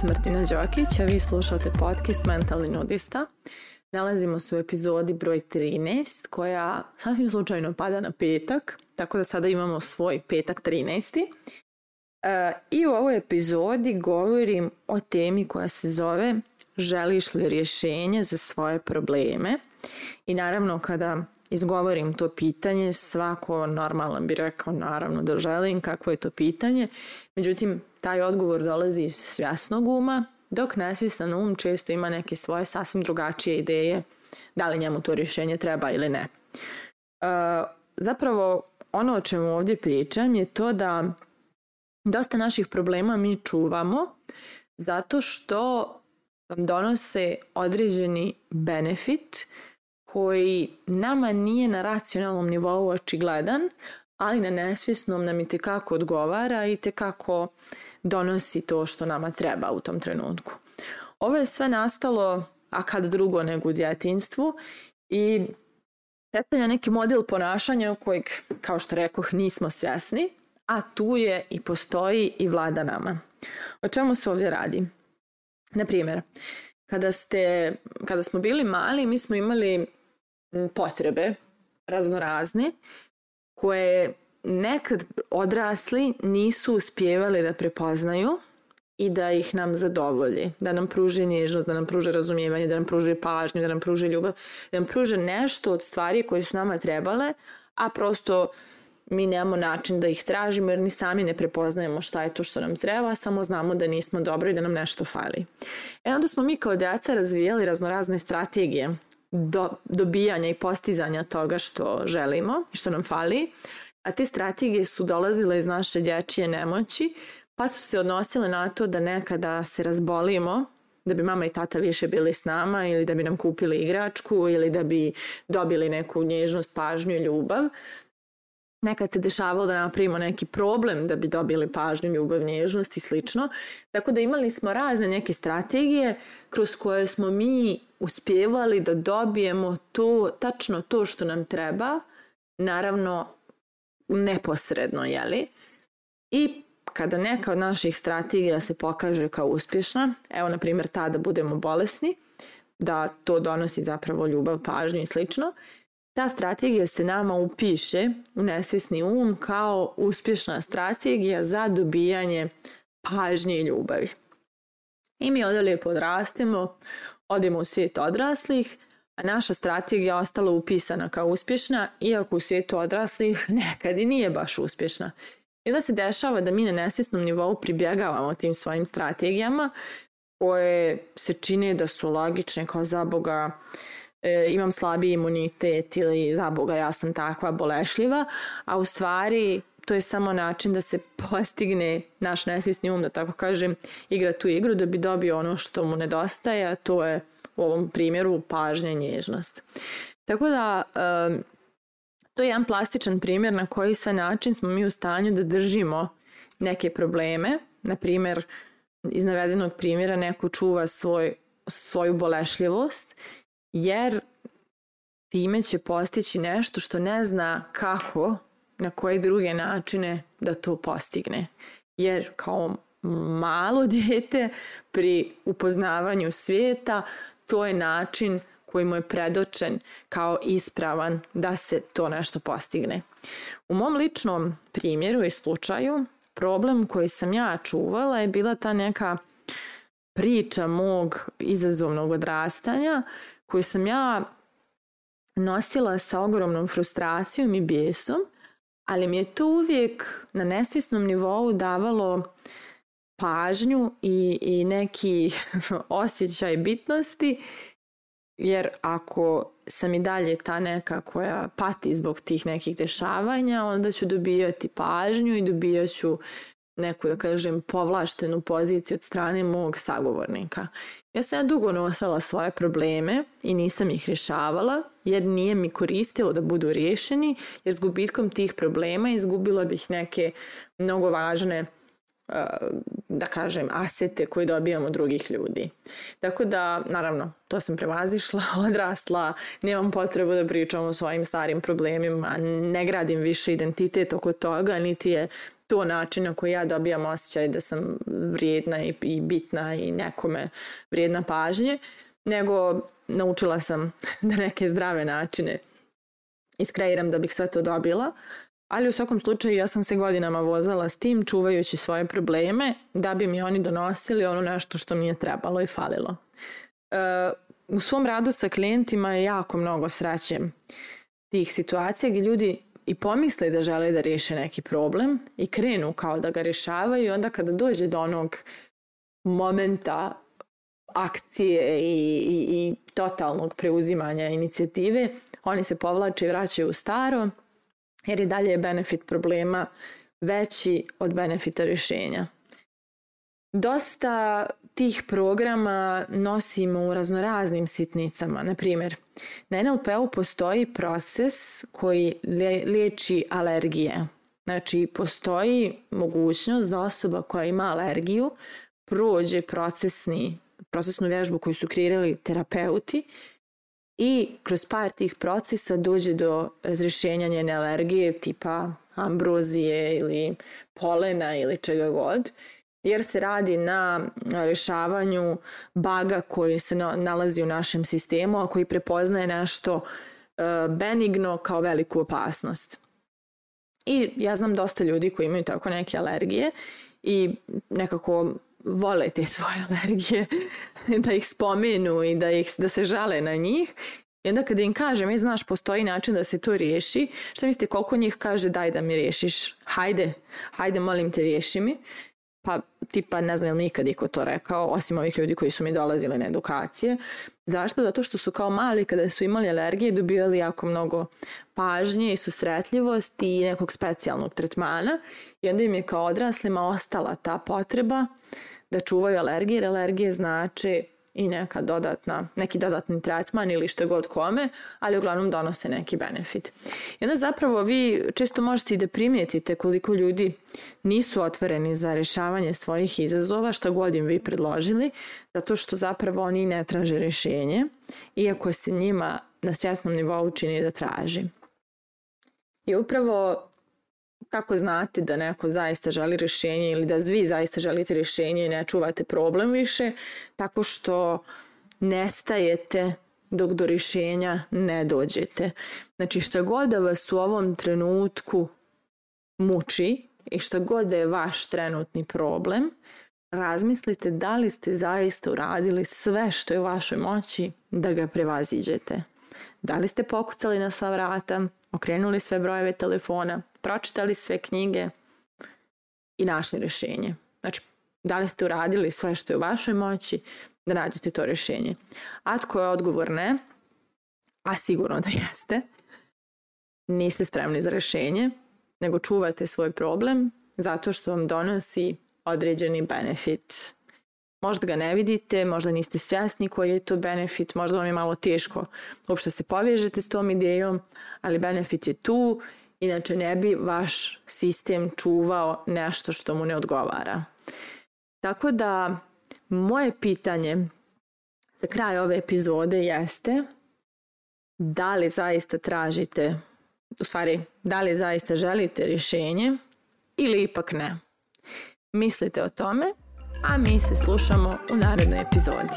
sam Martina Đokić, a vi slušate podcast Mentalni nudista. Nalazimo se u epizodi broj 13, koja sasvim slučajno pada na petak, tako da sada imamo svoj petak 13. Uh, e, I u ovoj epizodi govorim o temi koja se zove Želiš li rješenje za svoje probleme? I naravno kada izgovorim to pitanje, svako normalan bi rekao naravno da želim kakvo je to pitanje, međutim taj odgovor dolazi iz svjesnog uma, dok nesvjestan um često ima neke svoje sasvim drugačije ideje da li njemu to rješenje treba ili ne. E, zapravo ono o čemu ovdje pričam je to da dosta naših problema mi čuvamo zato što nam donose određeni benefit, koji nama nije na racionalnom nivou očigledan, ali na nesvjesnom nam i tekako odgovara i tekako donosi to što nama treba u tom trenutku. Ovo je sve nastalo, a kad drugo nego u djetinstvu i predstavlja neki model ponašanja u kojeg, kao što rekoh, nismo svjesni, a tu je i postoji i vlada nama. O čemu se ovdje radi? Naprimjer, kada, ste, kada smo bili mali, mi smo imali potrebe raznorazne koje nekad odrasli nisu uspjevali da prepoznaju i da ih nam zadovolji, da nam pruže nježnost, da nam pruže razumijevanje, da nam pruže pažnju, da nam pruže ljubav, da nam pruže nešto od stvari koje su nama trebale, a prosto mi nemamo način da ih tražimo jer ni sami ne prepoznajemo šta je to što nam treba, samo znamo da nismo dobro i da nam nešto fali. E onda smo mi kao deca razvijali raznorazne strategije do, dobijanja i postizanja toga što želimo i što nam fali, a te strategije su dolazile iz naše dječije nemoći, pa su se odnosile na to da nekada se razbolimo, da bi mama i tata više bili s nama ili da bi nam kupili igračku ili da bi dobili neku nježnost, pažnju, ljubav. Nekad se dešavalo da napravimo neki problem da bi dobili pažnju, ljubav, nježnost i slično. Tako da imali smo razne neke strategije kroz koje smo mi uspjevali da dobijemo to, tačno to što nam treba, naravno neposredno, jeli? I kada neka od naših strategija se pokaže kao uspješna, evo na primjer ta da budemo bolesni, da to donosi zapravo ljubav, pažnju i slično, ta strategija se nama upiše u nesvjesni um kao uspješna strategija za dobijanje pažnje i ljubavi. I mi onda lijepo Odemo u svijet odraslih, a naša strategija ostala upisana kao uspješna, iako u svijetu odraslih nekad i nije baš uspješna. I da se dešava da mi na nesvjesnom nivou pribjegavamo tim svojim strategijama koje se čine da su logične kao za Boga e, imam slabiji imunitet ili za Boga ja sam takva bolešljiva, a u stvari to je samo način da se postigne naš nesvjesni um, da tako kažem, igra tu igru da bi dobio ono što mu nedostaje, a to je u ovom primjeru pažnja i nježnost. Tako da, to je jedan plastičan primjer na koji sve način smo mi u stanju da držimo neke probleme. Na primjer, iz navedenog primjera neko čuva svoj, svoju bolešljivost, jer time će postići nešto što ne zna kako na koje druge načine da to postigne. Jer kao malo dijete pri upoznavanju svijeta to je način koji mu je predočen kao ispravan da se to nešto postigne. U mom ličnom primjeru i slučaju problem koji sam ja čuvala je bila ta neka priča mog izazovnog odrastanja koju sam ja nosila sa ogromnom frustracijom i bijesom ali mi je to uvijek na nesvjesnom nivou davalo pažnju i, i neki osjećaj bitnosti, jer ako sam i dalje ta neka koja pati zbog tih nekih dešavanja, onda ću dobijati pažnju i dobijaću neku, da kažem, povlaštenu poziciju od strane mog sagovornika. Ja sam ja dugo nosala svoje probleme i nisam ih rješavala jer nije mi koristilo da budu rješeni jer s gubitkom tih problema izgubila bih neke mnogo važne da kažem, asete koje dobijamo drugih ljudi. Tako da, naravno, to sam prevazišla, odrasla, nemam potrebu da pričam o svojim starim problemima, ne gradim više identitet oko toga, niti je to način na koji ja dobijam osjećaj da sam vrijedna i, i bitna i nekome vrijedna pažnje, nego naučila sam da neke zdrave načine iskreiram da bih sve to dobila, Ali u svakom slučaju ja sam se godinama vozala s tim čuvajući svoje probleme da bi mi oni donosili ono nešto što mi je trebalo i falilo. E, u svom radu sa klijentima je jako mnogo srećem tih situacija gdje ljudi i pomisle da žele da riješe neki problem i krenu kao da ga rješavaju i onda kada dođe do onog momenta akcije i, i, i totalnog preuzimanja inicijative, oni se povlače i vraćaju u staro, jer i dalje je benefit problema veći od benefita rješenja. Dosta tih programa nosimo u raznoraznim sitnicama. Na primjer, na NLP-u postoji proces koji liječi alergije. Znači, postoji mogućnost da osoba koja ima alergiju prođe procesni, procesnu vježbu koju su kreirali terapeuti i kroz par tih procesa dođe do razrešenja njene alergije tipa ambrozije ili polena ili čega god, jer se radi na rešavanju baga koji se nalazi u našem sistemu, a koji prepoznaje nešto e, benigno kao veliku opasnost. I ja znam dosta ljudi koji imaju tako neke alergije i nekako vole te svoje alergije, da ih spomenu i da, ih, da se žale na njih. I onda kada im kažem, e, znaš, postoji način da se to riješi, šta mislite koliko njih kaže daj da mi riješiš, hajde, hajde, molim te, riješi mi. Pa tipa, ne znam, jel mi iko to rekao, osim ovih ljudi koji su mi dolazili na edukacije. Zašto? Zato što su kao mali, kada su imali alergije, dobijali jako mnogo pažnje i susretljivosti i nekog specijalnog tretmana. I onda im je kao odraslima ostala ta potreba da čuvaju alergije, jer alergije znači i neka dodatna, neki dodatni tretman ili što god kome, ali uglavnom donose neki benefit. I onda zapravo vi često možete i da primijetite koliko ljudi nisu otvoreni za rješavanje svojih izazova, što god im vi predložili, zato što zapravo oni ne traže rješenje, iako se njima na svjesnom nivou čini da traži. I upravo kako znate da neko zaista želi rješenje ili da vi zaista želite rješenje i ne čuvate problem više? Tako što nestajete dok do rješenja ne dođete. Znači što god da vas u ovom trenutku muči i što god da je vaš trenutni problem, razmislite da li ste zaista uradili sve što je u vašoj moći da ga prevaziđete. Da li ste pokucali na sva vrata, okrenuli sve brojeve telefona, pročitali sve knjige i našli rešenje. Znači, da li ste uradili sve što je u vašoj moći da nađete to rešenje. A je odgovor ne, a sigurno da jeste, niste spremni za rešenje, nego čuvate svoj problem zato što vam donosi određeni benefit Možda ga ne vidite, možda niste svjesni koji je to benefit, možda vam je malo teško uopšte da se povežete s tom idejom, ali benefit je tu, inače ne bi vaš sistem čuvao nešto što mu ne odgovara. Tako da, moje pitanje za kraj ove epizode jeste da li zaista tražite, u stvari, da li zaista želite rješenje ili ipak ne. Mislite o tome a mi se slušamo u narednoj epizodi.